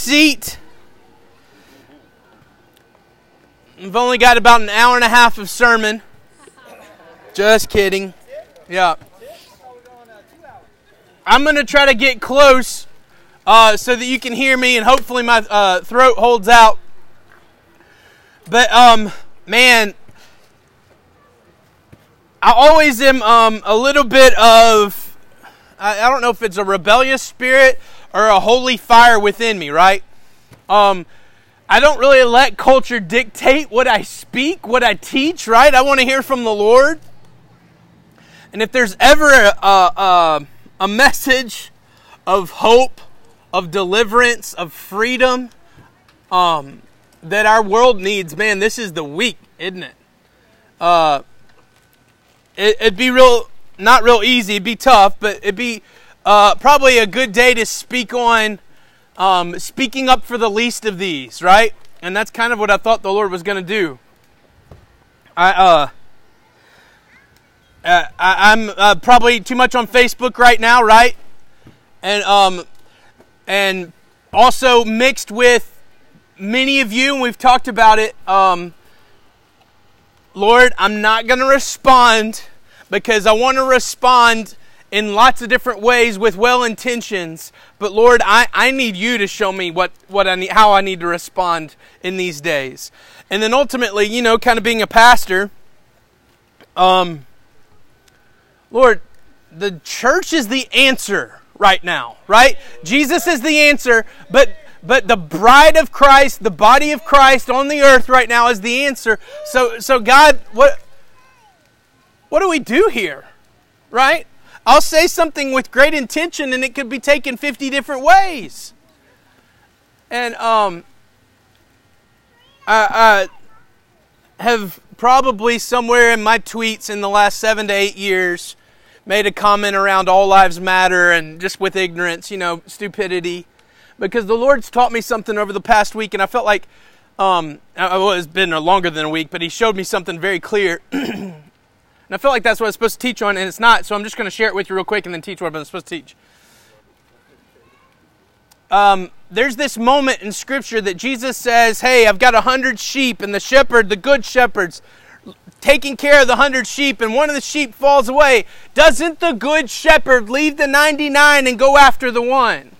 seat. We've only got about an hour and a half of sermon. Just kidding. Yeah. I'm going to try to get close uh, so that you can hear me and hopefully my uh, throat holds out. But, um, man, I always am um, a little bit of, I, I don't know if it's a rebellious spirit or a holy fire within me, right? Um, I don't really let culture dictate what I speak, what I teach, right? I want to hear from the Lord. And if there's ever a, a, a message of hope, of deliverance, of freedom um, that our world needs, man, this is the week, isn't it? Uh, it it'd be real, not real easy, it'd be tough, but it'd be uh, probably a good day to speak on um, speaking up for the least of these, right? And that's kind of what I thought the Lord was going to do. I, uh, uh, I, am uh, probably too much on Facebook right now, right? And um, and also mixed with many of you, and we've talked about it. Um, Lord, I'm not going to respond because I want to respond in lots of different ways with well intentions. But Lord, I, I need you to show me what, what I need, how I need to respond in these days. And then ultimately, you know, kind of being a pastor, um, Lord, the church is the answer right now, right? Jesus is the answer, but but the bride of Christ, the body of Christ on the earth right now is the answer. So so God, what what do we do here? Right? I'll say something with great intention and it could be taken 50 different ways. And um, I, I have probably somewhere in my tweets in the last seven to eight years made a comment around all lives matter and just with ignorance, you know, stupidity. Because the Lord's taught me something over the past week, and I felt like, um, well, it's been a longer than a week, but He showed me something very clear. And I feel like that's what I'm supposed to teach on, and it's not. So I'm just going to share it with you real quick and then teach what I'm supposed to teach. Um, there's this moment in Scripture that Jesus says, Hey, I've got a hundred sheep, and the shepherd, the good shepherd's taking care of the hundred sheep, and one of the sheep falls away. Doesn't the good shepherd leave the 99 and go after the one?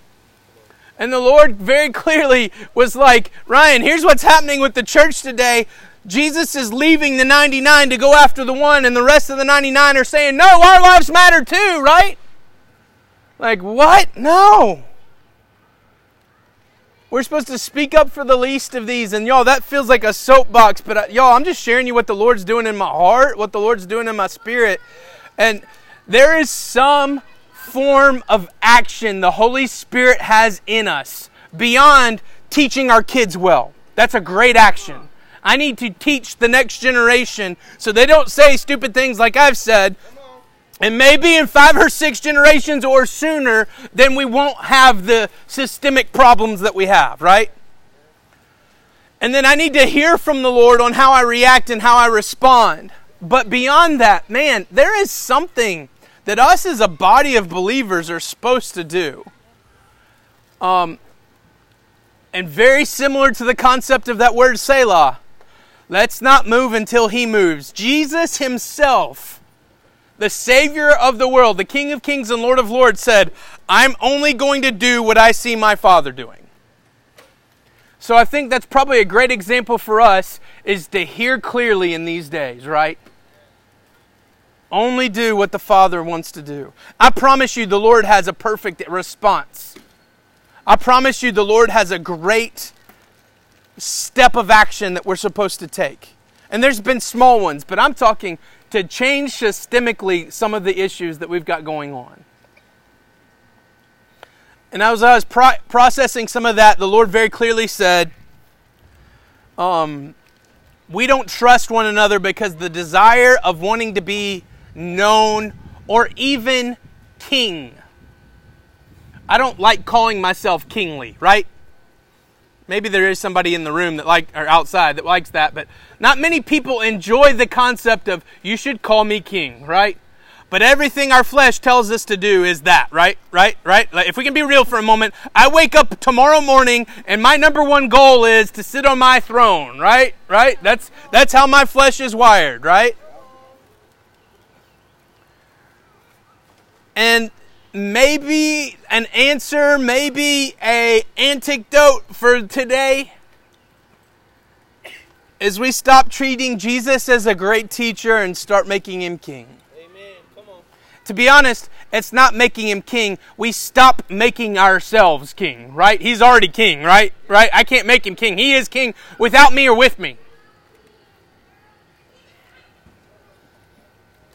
And the Lord very clearly was like, Ryan, here's what's happening with the church today. Jesus is leaving the 99 to go after the one, and the rest of the 99 are saying, No, our lives matter too, right? Like, what? No. We're supposed to speak up for the least of these. And y'all, that feels like a soapbox, but uh, y'all, I'm just sharing you what the Lord's doing in my heart, what the Lord's doing in my spirit. And there is some form of action the Holy Spirit has in us beyond teaching our kids well. That's a great action. I need to teach the next generation so they don't say stupid things like I've said. And maybe in five or six generations or sooner, then we won't have the systemic problems that we have, right? And then I need to hear from the Lord on how I react and how I respond. But beyond that, man, there is something that us as a body of believers are supposed to do. Um, and very similar to the concept of that word Selah. Let's not move until he moves. Jesus himself, the Savior of the world, the King of kings and Lord of lords, said, I'm only going to do what I see my Father doing. So I think that's probably a great example for us is to hear clearly in these days, right? Only do what the Father wants to do. I promise you, the Lord has a perfect response. I promise you, the Lord has a great step of action that we're supposed to take. And there's been small ones, but I'm talking to change systemically some of the issues that we've got going on. And as I was pro- processing some of that, the Lord very clearly said, um, We don't trust one another because the desire of wanting to be known or even king. I don't like calling myself kingly, right? Maybe there is somebody in the room that like or outside that likes that, but not many people enjoy the concept of you should call me king, right? But everything our flesh tells us to do is that, right? Right? Right? Like if we can be real for a moment, I wake up tomorrow morning and my number one goal is to sit on my throne, right? Right? That's that's how my flesh is wired, right? And maybe an answer, maybe a antidote for today is we stop treating Jesus as a great teacher and start making him king. Amen. Come on. To be honest, it's not making him king. We stop making ourselves king, right? He's already king, right? Right? I can't make him king. He is king without me or with me.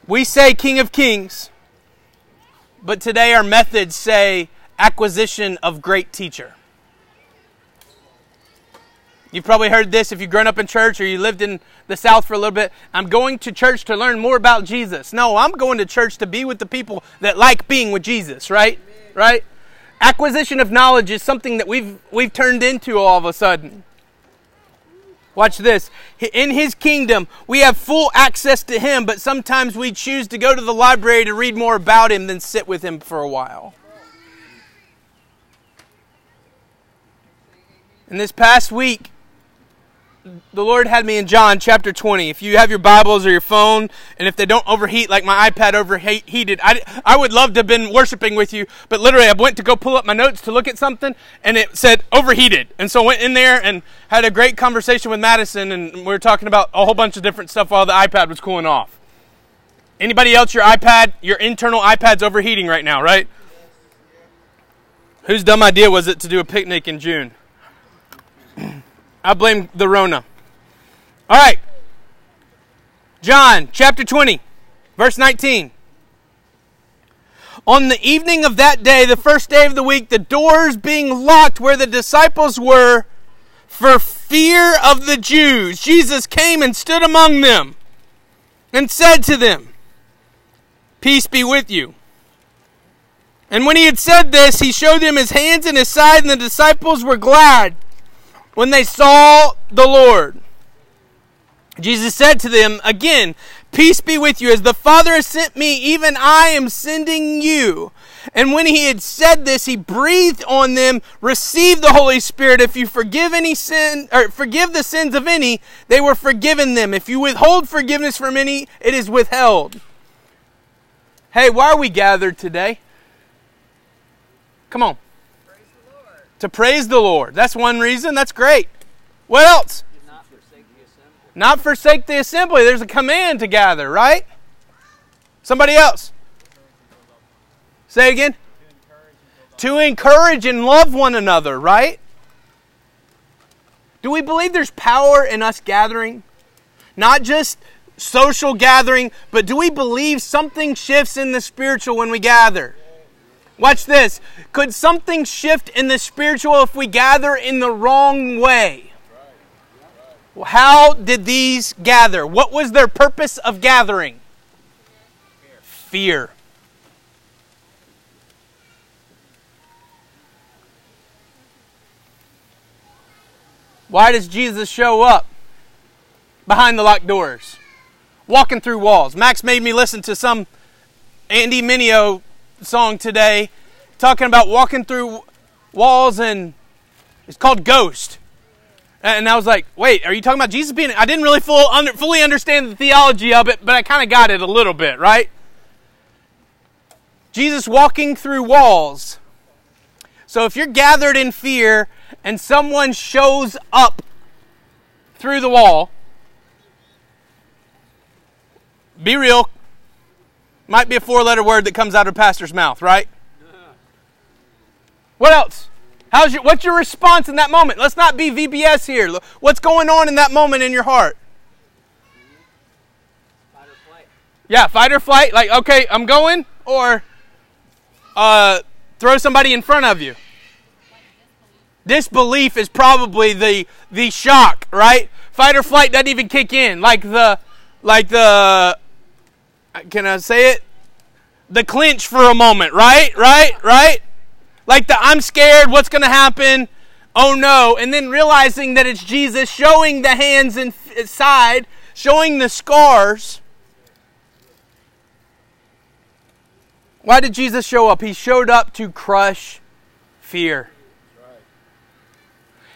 We say king of kings. But today our methods say acquisition of great teacher. You've probably heard this if you've grown up in church or you lived in the South for a little bit. I'm going to church to learn more about Jesus. No, I'm going to church to be with the people that like being with Jesus, right? Right? Acquisition of knowledge is something that we've we've turned into all of a sudden. Watch this. In his kingdom, we have full access to him, but sometimes we choose to go to the library to read more about him than sit with him for a while. In this past week, the Lord had me in John chapter 20. If you have your Bibles or your phone, and if they don't overheat like my iPad overheated, I, I would love to have been worshiping with you, but literally I went to go pull up my notes to look at something, and it said overheated. And so I went in there and had a great conversation with Madison, and we were talking about a whole bunch of different stuff while the iPad was cooling off. Anybody else, your iPad, your internal iPad's overheating right now, right? Whose dumb idea was it to do a picnic in June? I blame the Rona. All right. John chapter 20, verse 19. On the evening of that day, the first day of the week, the doors being locked where the disciples were for fear of the Jews, Jesus came and stood among them and said to them, Peace be with you. And when he had said this, he showed them his hands and his side, and the disciples were glad when they saw the Lord. Jesus said to them again, Peace be with you. As the Father has sent me, even I am sending you. And when he had said this, he breathed on them, Receive the Holy Spirit. If you forgive any sin, or forgive the sins of any, they were forgiven them. If you withhold forgiveness from any, it is withheld. Hey, why are we gathered today? Come on to praise the Lord. That's one reason. That's great. What else? Not forsake, Not forsake the assembly. There's a command to gather, right? Somebody else. Say again. To encourage and love one another, right? Do we believe there's power in us gathering? Not just social gathering, but do we believe something shifts in the spiritual when we gather? Watch this. Could something shift in the spiritual if we gather in the wrong way? How did these gather? What was their purpose of gathering? Fear. Why does Jesus show up behind the locked doors? Walking through walls. Max made me listen to some Andy Mineo song today talking about walking through walls and it's called Ghost. And I was like, wait, are you talking about Jesus being. I didn't really full, under, fully understand the theology of it, but I kind of got it a little bit, right? Jesus walking through walls. So if you're gathered in fear and someone shows up through the wall, be real, might be a four letter word that comes out of a pastor's mouth, right? What else? How's your, what's your response in that moment? Let's not be VBS here. What's going on in that moment in your heart? Fight or flight. Yeah, fight or flight. Like, okay, I'm going, or uh, throw somebody in front of you. Disbelief is probably the the shock, right? Fight or flight doesn't even kick in. Like the like the can I say it? The clinch for a moment, right? Right? Right? Like the I'm scared, what's going to happen? Oh no. And then realizing that it's Jesus showing the hands and side, showing the scars. Why did Jesus show up? He showed up to crush fear.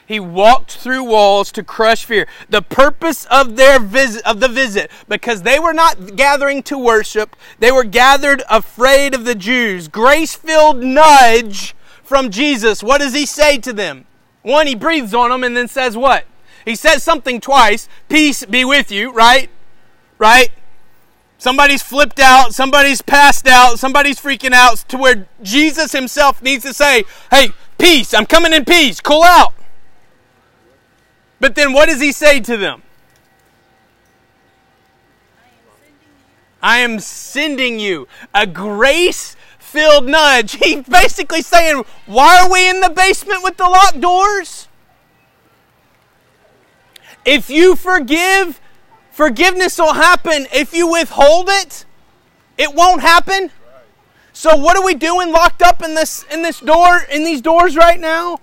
He walked through walls to crush fear. The purpose of their visit of the visit because they were not gathering to worship, they were gathered afraid of the Jews. Grace-filled nudge from Jesus. What does he say to them? One, he breathes on them and then says what? He says something twice. Peace be with you, right? Right? Somebody's flipped out, somebody's passed out, somebody's freaking out to where Jesus himself needs to say, Hey, peace, I'm coming in peace, cool out. But then what does he say to them? I am sending you a grace filled nudge. He's basically saying, Why are we in the basement with the locked doors? If you forgive, forgiveness will happen. If you withhold it, it won't happen. So what are we doing locked up in this in this door in these doors right now?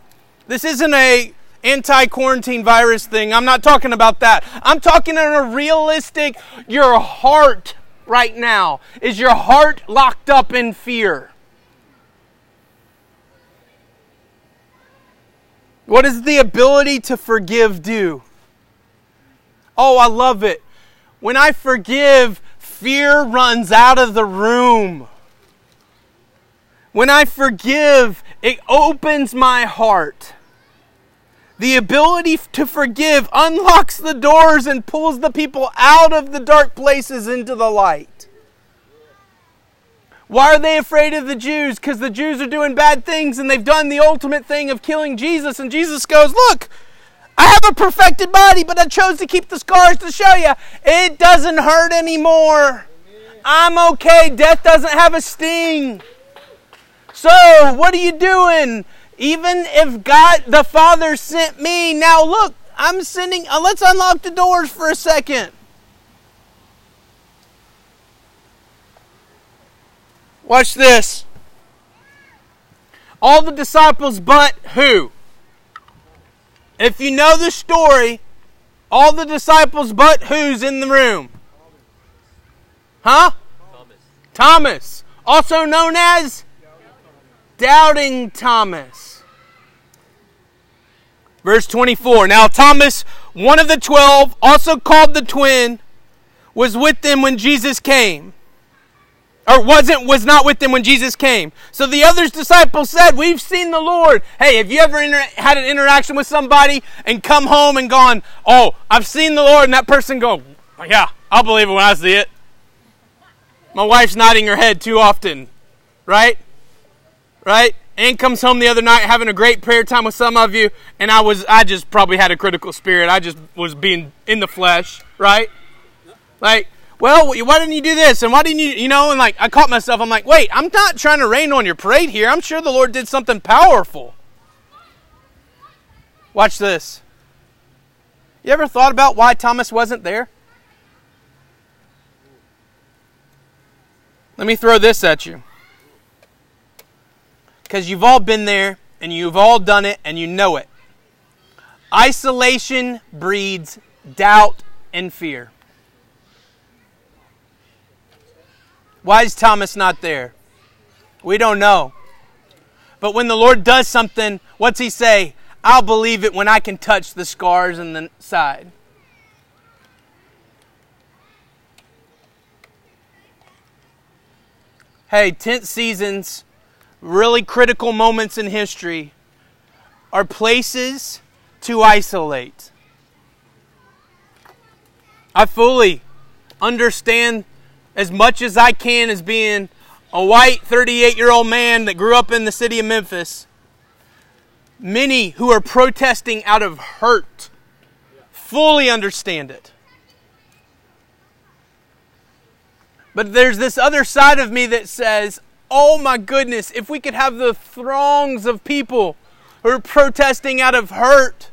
This isn't a anti-quarantine virus thing. I'm not talking about that. I'm talking in a realistic your heart right now. Is your heart locked up in fear? What does the ability to forgive do? Oh, I love it. When I forgive, fear runs out of the room. When I forgive, it opens my heart. The ability to forgive unlocks the doors and pulls the people out of the dark places into the light. Why are they afraid of the Jews? Because the Jews are doing bad things and they've done the ultimate thing of killing Jesus. And Jesus goes, Look, I have a perfected body, but I chose to keep the scars to show you it doesn't hurt anymore. I'm okay. Death doesn't have a sting. So, what are you doing? Even if God the Father sent me, now look, I'm sending, uh, let's unlock the doors for a second. Watch this. All the disciples, but who? If you know the story, all the disciples, but who's in the room? Huh? Thomas. Thomas, also known as Doubting Thomas. Verse 24. Now, Thomas, one of the twelve, also called the twin, was with them when Jesus came. Or wasn't, was not with them when Jesus came. So the other disciples said, We've seen the Lord. Hey, have you ever inter- had an interaction with somebody and come home and gone, Oh, I've seen the Lord, and that person go, Yeah, I'll believe it when I see it. My wife's nodding her head too often, right? right? Ann comes home the other night having a great prayer time with some of you, and I was I just probably had a critical spirit. I just was being in the flesh, right? Like, well, why didn't you do this? And why didn't you, you know? And like, I caught myself. I'm like, wait, I'm not trying to rain on your parade here. I'm sure the Lord did something powerful. Watch this. You ever thought about why Thomas wasn't there? Let me throw this at you. Because you've all been there and you've all done it and you know it. Isolation breeds doubt and fear. Why is Thomas not there? We don't know. But when the Lord does something, what's he say? I'll believe it when I can touch the scars in the side. Hey, tent seasons really critical moments in history are places to isolate. I fully understand as much as I can as being a white 38 year old man that grew up in the city of Memphis. Many who are protesting out of hurt fully understand it. But there's this other side of me that says, oh my goodness, if we could have the throngs of people who are protesting out of hurt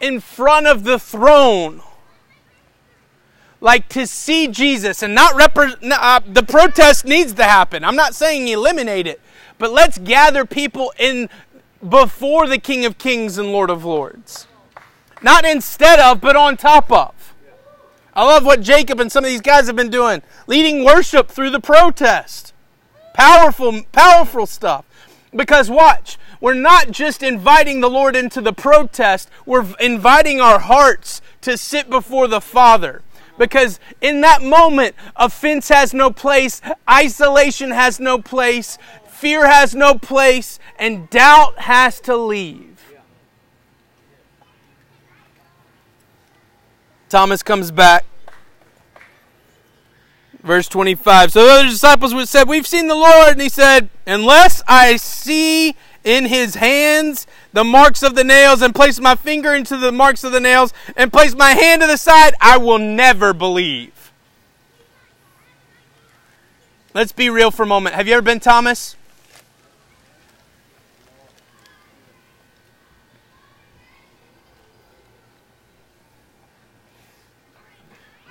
in front of the throne. Like to see Jesus and not represent, uh, the protest needs to happen. I'm not saying eliminate it, but let's gather people in before the King of Kings and Lord of Lords. Not instead of, but on top of. I love what Jacob and some of these guys have been doing, leading worship through the protest. Powerful, powerful stuff. Because watch, we're not just inviting the Lord into the protest, we're inviting our hearts to sit before the Father. Because in that moment, offense has no place, isolation has no place, fear has no place, and doubt has to leave. Thomas comes back. Verse 25. So the other disciples said, We've seen the Lord. And he said, Unless I see in his hands the marks of the nails, and place my finger into the marks of the nails, and place my hand to the side, I will never believe. Let's be real for a moment. Have you ever been Thomas?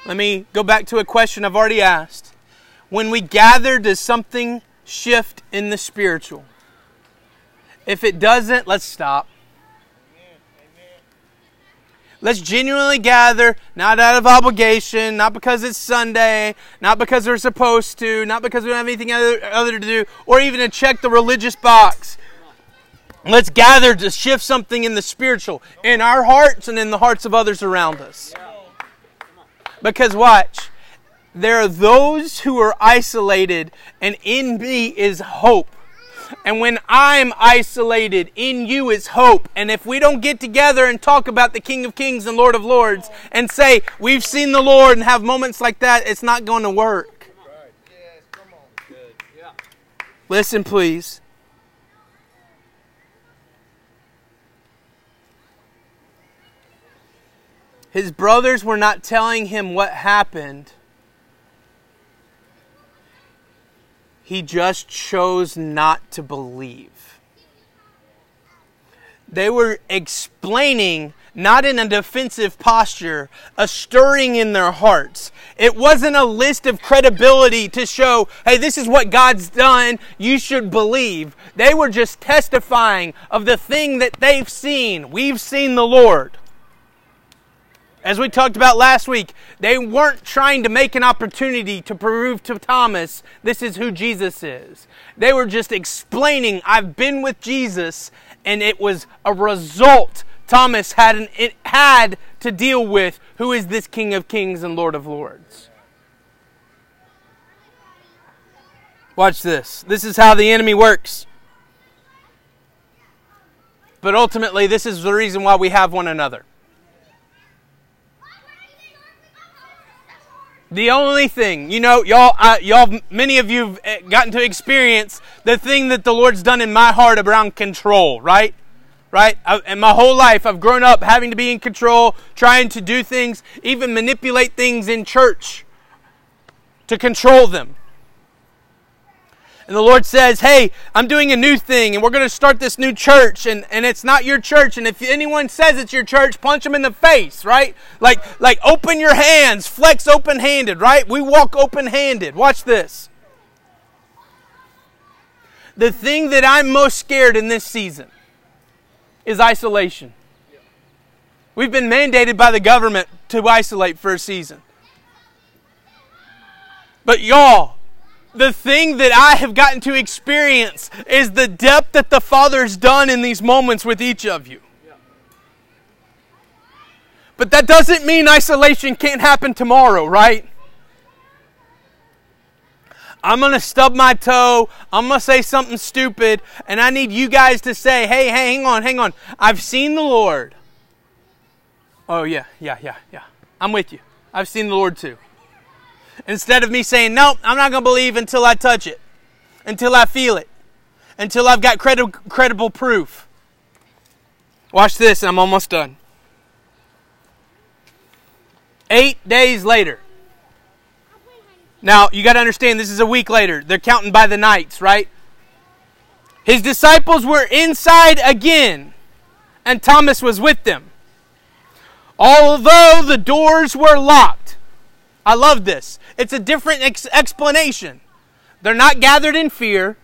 Let me go back to a question I've already asked. When we gather, does something shift in the spiritual? If it doesn't, let's stop. Let's genuinely gather, not out of obligation, not because it's Sunday, not because we're supposed to, not because we don't have anything other, other to do, or even to check the religious box. Let's gather to shift something in the spiritual, in our hearts and in the hearts of others around us. Because watch, there are those who are isolated, and in me is hope. And when I'm isolated, in you is hope. And if we don't get together and talk about the King of Kings and Lord of Lords and say, we've seen the Lord and have moments like that, it's not going to work. Listen, please. His brothers were not telling him what happened. He just chose not to believe. They were explaining, not in a defensive posture, a stirring in their hearts. It wasn't a list of credibility to show, hey, this is what God's done, you should believe. They were just testifying of the thing that they've seen. We've seen the Lord. As we talked about last week, they weren't trying to make an opportunity to prove to Thomas this is who Jesus is. They were just explaining, I've been with Jesus, and it was a result Thomas had, an, it had to deal with who is this King of Kings and Lord of Lords. Watch this. This is how the enemy works. But ultimately, this is the reason why we have one another. The only thing, you know, y'all, uh, y'all, many of you've uh, gotten to experience the thing that the Lord's done in my heart around control, right? Right? I, and my whole life, I've grown up having to be in control, trying to do things, even manipulate things in church to control them and the Lord says, Hey, I'm doing a new thing and we're going to start this new church and, and it's not your church. And if anyone says it's your church, punch them in the face, right? Like, like open your hands, flex open handed, right? We walk open handed. Watch this. The thing that I'm most scared in this season is isolation. We've been mandated by the government to isolate for a season. But y'all, the thing that I have gotten to experience is the depth that the Father's done in these moments with each of you. But that doesn't mean isolation can't happen tomorrow, right? I'm going to stub my toe. I'm going to say something stupid. And I need you guys to say, hey, hang on, hang on. I've seen the Lord. Oh, yeah, yeah, yeah, yeah. I'm with you. I've seen the Lord too. Instead of me saying, nope, I'm not going to believe until I touch it, until I feel it, until I've got credi- credible proof. Watch this, I'm almost done. Eight days later. Now, you got to understand, this is a week later. They're counting by the nights, right? His disciples were inside again, and Thomas was with them. Although the doors were locked. I love this. It's a different ex- explanation. They're not gathered in fear.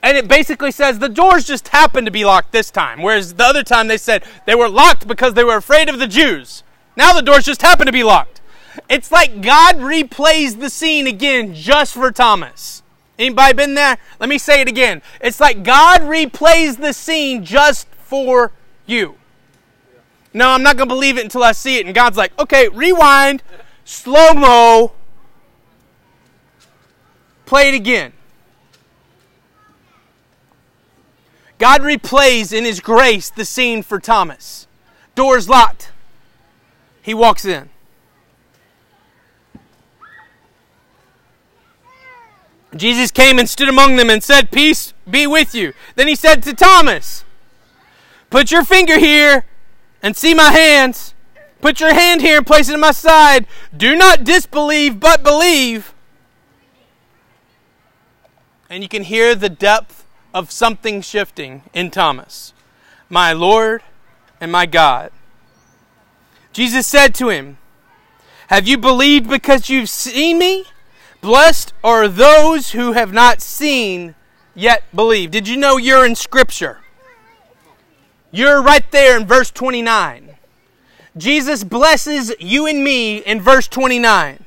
And it basically says the doors just happened to be locked this time. Whereas the other time they said they were locked because they were afraid of the Jews. Now the doors just happen to be locked. It's like God replays the scene again just for Thomas. Anybody been there? Let me say it again. It's like God replays the scene just for you. No, I'm not going to believe it until I see it. And God's like, okay, rewind, slow mo, play it again. God replays in His grace the scene for Thomas. Doors locked. He walks in. Jesus came and stood among them and said, Peace be with you. Then he said to Thomas, Put your finger here and see my hands. Put your hand here and place it in my side. Do not disbelieve, but believe. And you can hear the depth of something shifting in Thomas. My Lord and my God. Jesus said to him, Have you believed because you've seen me? Blessed are those who have not seen yet believe. Did you know you're in Scripture? You're right there in verse 29. Jesus blesses you and me in verse 29.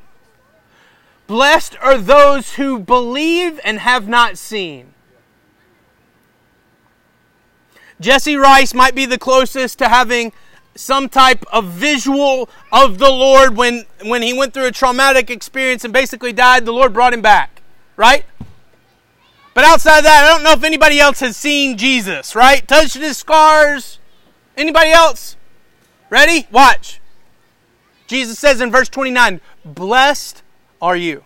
Blessed are those who believe and have not seen. Jesse Rice might be the closest to having some type of visual of the Lord when, when he went through a traumatic experience and basically died, the Lord brought him back, right? But outside of that, I don't know if anybody else has seen Jesus, right? Touched his scars. Anybody else? Ready? Watch. Jesus says in verse 29, Blessed are you.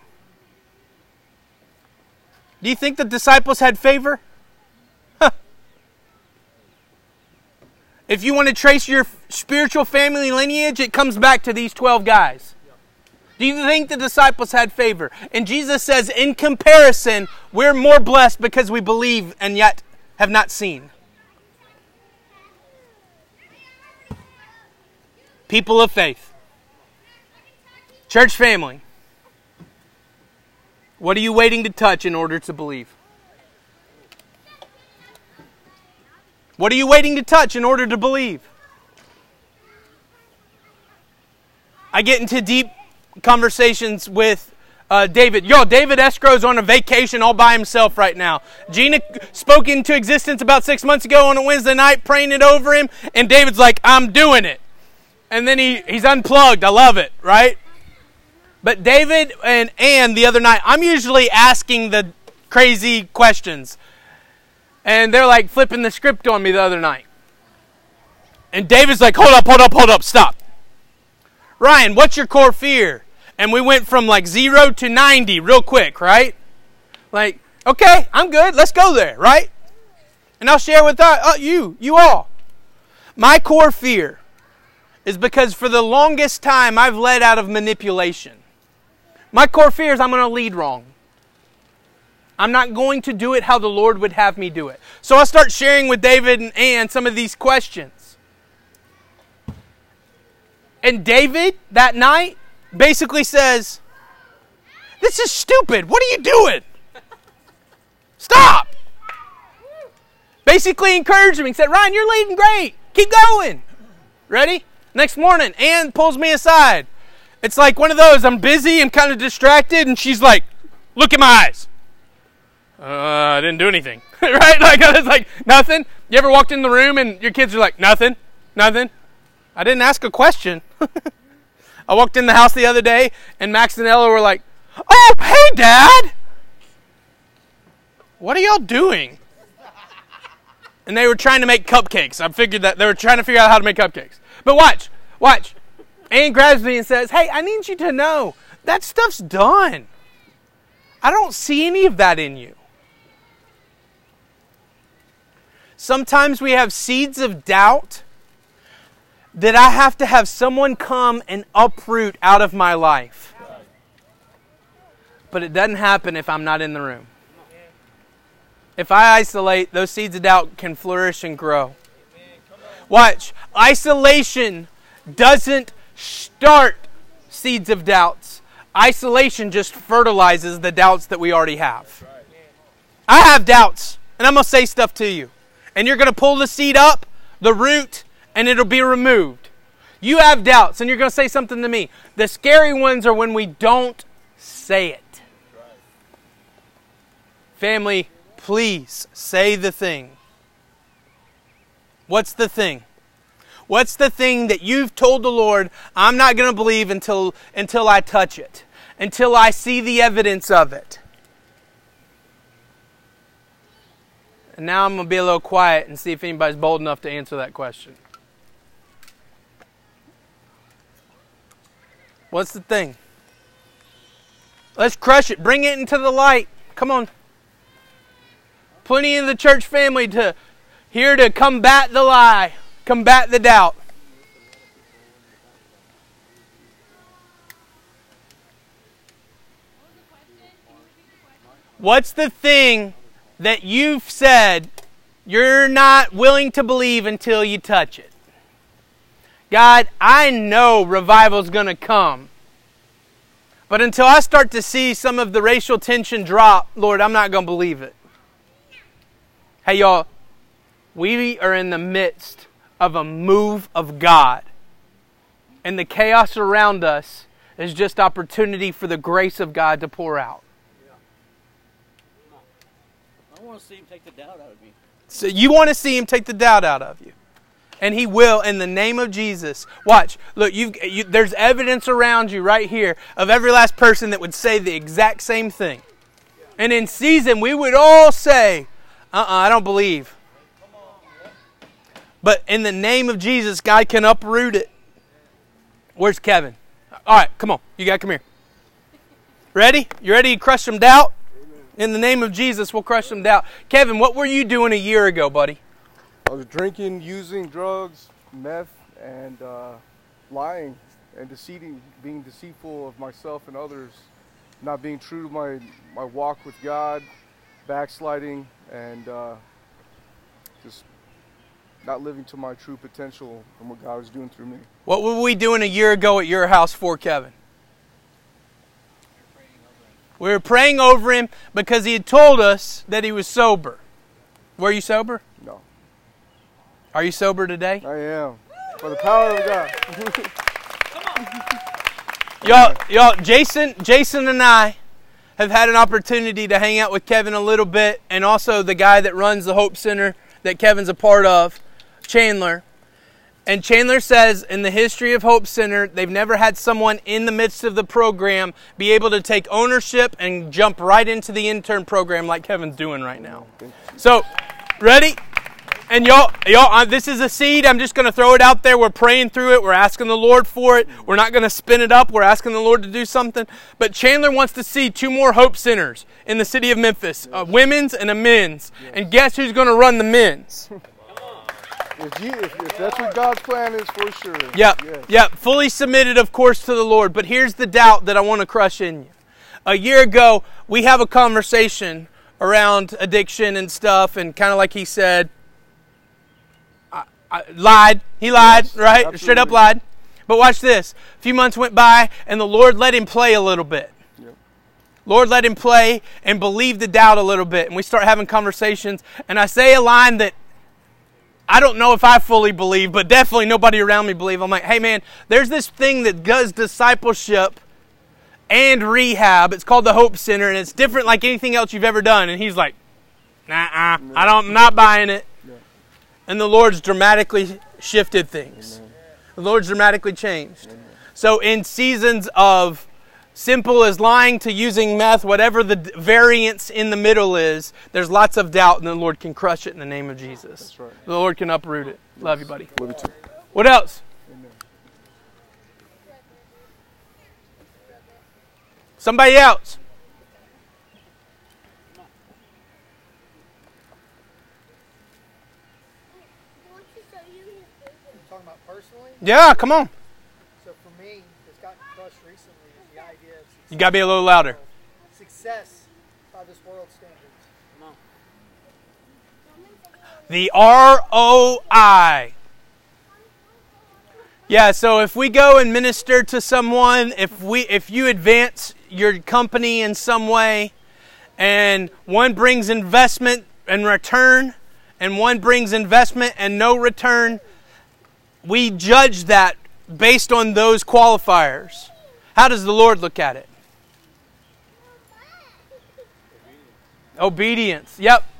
Do you think the disciples had favor? If you want to trace your spiritual family lineage, it comes back to these 12 guys. Do you think the disciples had favor? And Jesus says, in comparison, we're more blessed because we believe and yet have not seen. People of faith, church family, what are you waiting to touch in order to believe? What are you waiting to touch in order to believe? I get into deep conversations with uh, David. Yo, David Escrow's on a vacation all by himself right now. Gina spoke into existence about six months ago on a Wednesday night, praying it over him, and David's like, I'm doing it. And then he, he's unplugged. I love it, right? But David and Ann the other night, I'm usually asking the crazy questions and they're like flipping the script on me the other night. And David's like, hold up, hold up, hold up, stop. Ryan, what's your core fear? And we went from like zero to 90 real quick, right? Like, okay, I'm good. Let's go there, right? And I'll share with uh, uh, you, you all. My core fear is because for the longest time I've led out of manipulation. My core fear is I'm going to lead wrong. I'm not going to do it how the Lord would have me do it. So I start sharing with David and Ann some of these questions. And David, that night, basically says, This is stupid. What are you doing? Stop. Basically encouraged me. He said, Ryan, you're leading great. Keep going. Ready? Next morning, Ann pulls me aside. It's like one of those, I'm busy, I'm kind of distracted, and she's like, Look at my eyes uh, I didn't do anything. right? Like, I was like, nothing. You ever walked in the room and your kids are like, nothing, nothing? I didn't ask a question. I walked in the house the other day and Max and Ella were like, oh, hey, Dad. What are y'all doing? And they were trying to make cupcakes. I figured that they were trying to figure out how to make cupcakes. But watch, watch. Ann grabs me and says, Hey, I need you to know that stuff's done. I don't see any of that in you. Sometimes we have seeds of doubt that I have to have someone come and uproot out of my life. But it doesn't happen if I'm not in the room. If I isolate, those seeds of doubt can flourish and grow. Watch. Isolation doesn't start seeds of doubts. Isolation just fertilizes the doubts that we already have. I have doubts, and I'm going to say stuff to you and you're going to pull the seed up, the root, and it'll be removed. You have doubts, and you're going to say something to me. The scary ones are when we don't say it. Family, please say the thing. What's the thing? What's the thing that you've told the Lord, I'm not going to believe until, until I touch it, until I see the evidence of it? And now I'm going to be a little quiet and see if anybody's bold enough to answer that question. What's the thing? Let's crush it. Bring it into the light. Come on. Plenty in the church family to here to combat the lie, combat the doubt. What's the thing that you've said you're not willing to believe until you touch it? God, I know revival's going to come. But until I start to see some of the racial tension drop, Lord, I'm not going to believe it. Hey, y'all, we are in the midst of a move of God. And the chaos around us is just opportunity for the grace of God to pour out. I want to see him take the doubt out of me. So you want to see him take the doubt out of you. And he will in the name of Jesus. Watch. Look, you've, you, there's evidence around you right here of every last person that would say the exact same thing. And in season, we would all say, uh uh I don't believe. But in the name of Jesus, God can uproot it. Where's Kevin? All right, come on. You got to come here. Ready? You ready to crush some doubt? In the name of Jesus, we'll crush some doubt. Kevin, what were you doing a year ago, buddy? I was drinking, using drugs, meth, and uh, lying and deceiving, being deceitful of myself and others, not being true to my, my walk with God, backsliding, and uh, not living to my true potential and what God was doing through me. What were we doing a year ago at your house for Kevin? We were praying over him because he had told us that he was sober. Were you sober? No, Are you sober today? I am. For the power of God. Y'all, y'all, Jason, Jason and I have had an opportunity to hang out with Kevin a little bit, and also the guy that runs the Hope Center that Kevin's a part of, Chandler. And Chandler says in the history of Hope Center, they've never had someone in the midst of the program be able to take ownership and jump right into the intern program like Kevin's doing right now. So, ready? And y'all, y'all, uh, this is a seed. I'm just going to throw it out there. We're praying through it. We're asking the Lord for it. We're not going to spin it up. We're asking the Lord to do something. But Chandler wants to see two more Hope Centers in the city of Memphis, a women's and a men's. And guess who's going to run the men's? If, you, if, if that's what God's plan is, for sure. Yep. Yes. Yep. Fully submitted, of course, to the Lord. But here's the doubt that I want to crush in you. A year ago, we have a conversation around addiction and stuff, and kind of like he said, I, I lied. He lied, Yes, right? Straight up lied. But watch this. A few months went by, and the Lord let him play a little bit. Yep. Lord let him play and believe the doubt a little bit. And we start having conversations. And I say a line that I don't know if I fully believe, but definitely nobody around me believe. I'm like, hey man, there's this thing that does discipleship and rehab. It's called the Hope Center, and it's different like anything else you've ever done. And he's like, nah, I don't, I'm not buying it. And the Lord's dramatically shifted things. The Lord's dramatically changed. So in seasons of simple as lying to using meth, whatever the d- variance in the middle is, there's lots of doubt, and the Lord can crush it in the name of Jesus. That's right. The Lord can uproot it. Love you, buddy. Love you too. What else? Amen. Somebody else. talking about personally. Yeah, come on. So for me, it's gotten crushed recently is the idea of You got to be a little louder. success by this world standards. The ROI. Yeah, so if we go and minister to someone, if we if you advance your company in some way and one brings investment and return and one brings investment and no return, we judge that based on those qualifiers. How does the Lord look at it? Obedience. Yep.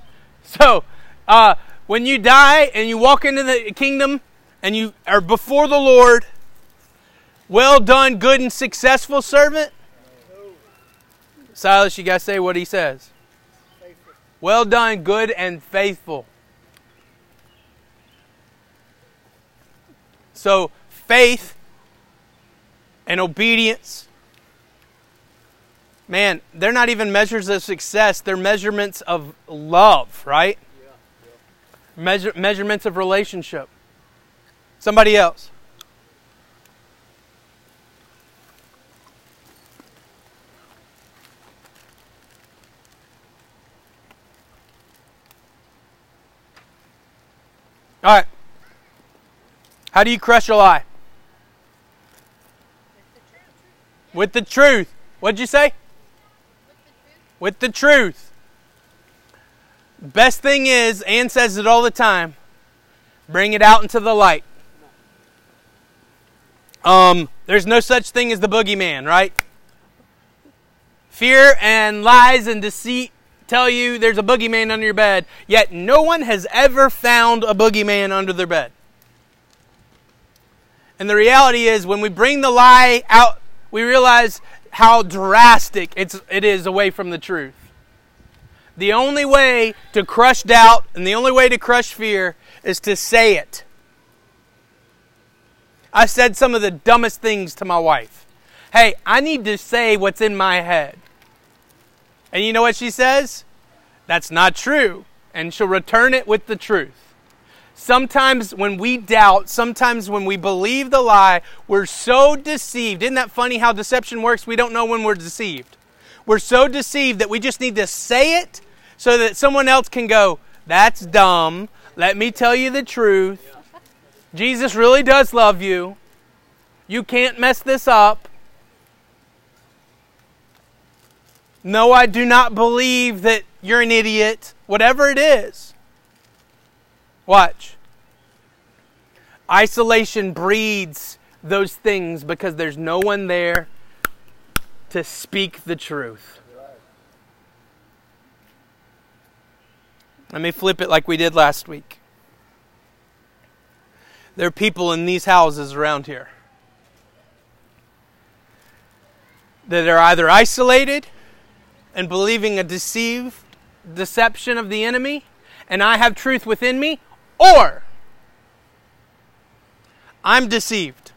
So, uh, when you die and you walk into the kingdom and you are before the Lord, well done, good and successful servant. Silas, you got to say what he says. Faithful. Well done, good and faithful. So, faith and obedience. Man, they're not even measures of success, they're measurements of love, right? Measure, measurements of relationship. Somebody else. All right. How do you crush a lie? With the truth. What'd you say? With the truth. Best thing is, Ann says it all the time bring it out into the light. Um, there's no such thing as the boogeyman, right? Fear and lies and deceit tell you there's a boogeyman under your bed, yet no one has ever found a boogeyman under their bed. And the reality is, when we bring the lie out, we realize how drastic it's, it is away from the truth. The only way to crush doubt and the only way to crush fear is to say it. I said some of the dumbest things to my wife. Hey, I need to say what's in my head. And you know what she says? That's not true. And she'll return it with the truth. Sometimes when we doubt, sometimes when we believe the lie, we're so deceived. Isn't that funny how deception works? We don't know when we're deceived. We're so deceived that we just need to say it so that someone else can go, That's dumb. Let me tell you the truth. Jesus really does love you. You can't mess this up. No, I do not believe that you're an idiot. Whatever it is. Watch. Isolation breeds those things because there's no one there to speak the truth. Let me flip it like we did last week. There are people in these houses around here that are either isolated and believing a deceived deception of the enemy, and I have truth within me, or I'm deceived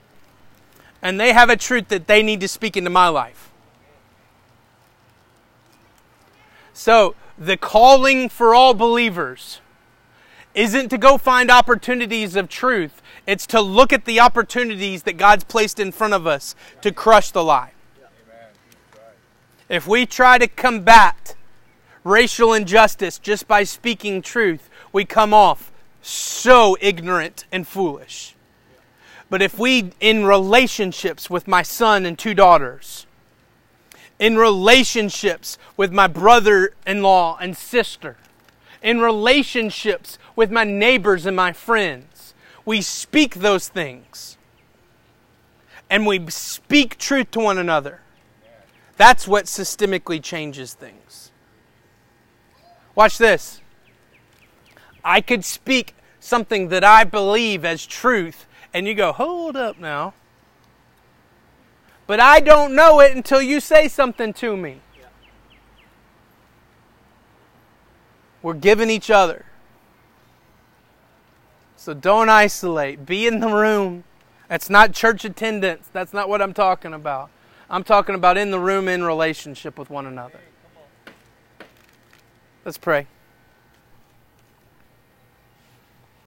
and they have a truth that they need to speak into my life. So, the calling for all believers isn't to go find opportunities of truth, it's to look at the opportunities that God's placed in front of us to crush the lie. If we try to combat racial injustice just by speaking truth, we come off so ignorant and foolish. But if we, in relationships with my son and two daughters, in relationships with my brother in law and sister, in relationships with my neighbors and my friends, we speak those things. And we speak truth to one another. That's what systemically changes things. Watch this. I could speak something that I believe as truth, and you go, hold up now. But I don't know it until you say something to me. We're giving each other. So don't isolate. Be in the room. That's not church attendance. That's not what I'm talking about. I'm talking about in the room in relationship with one another. Let's pray.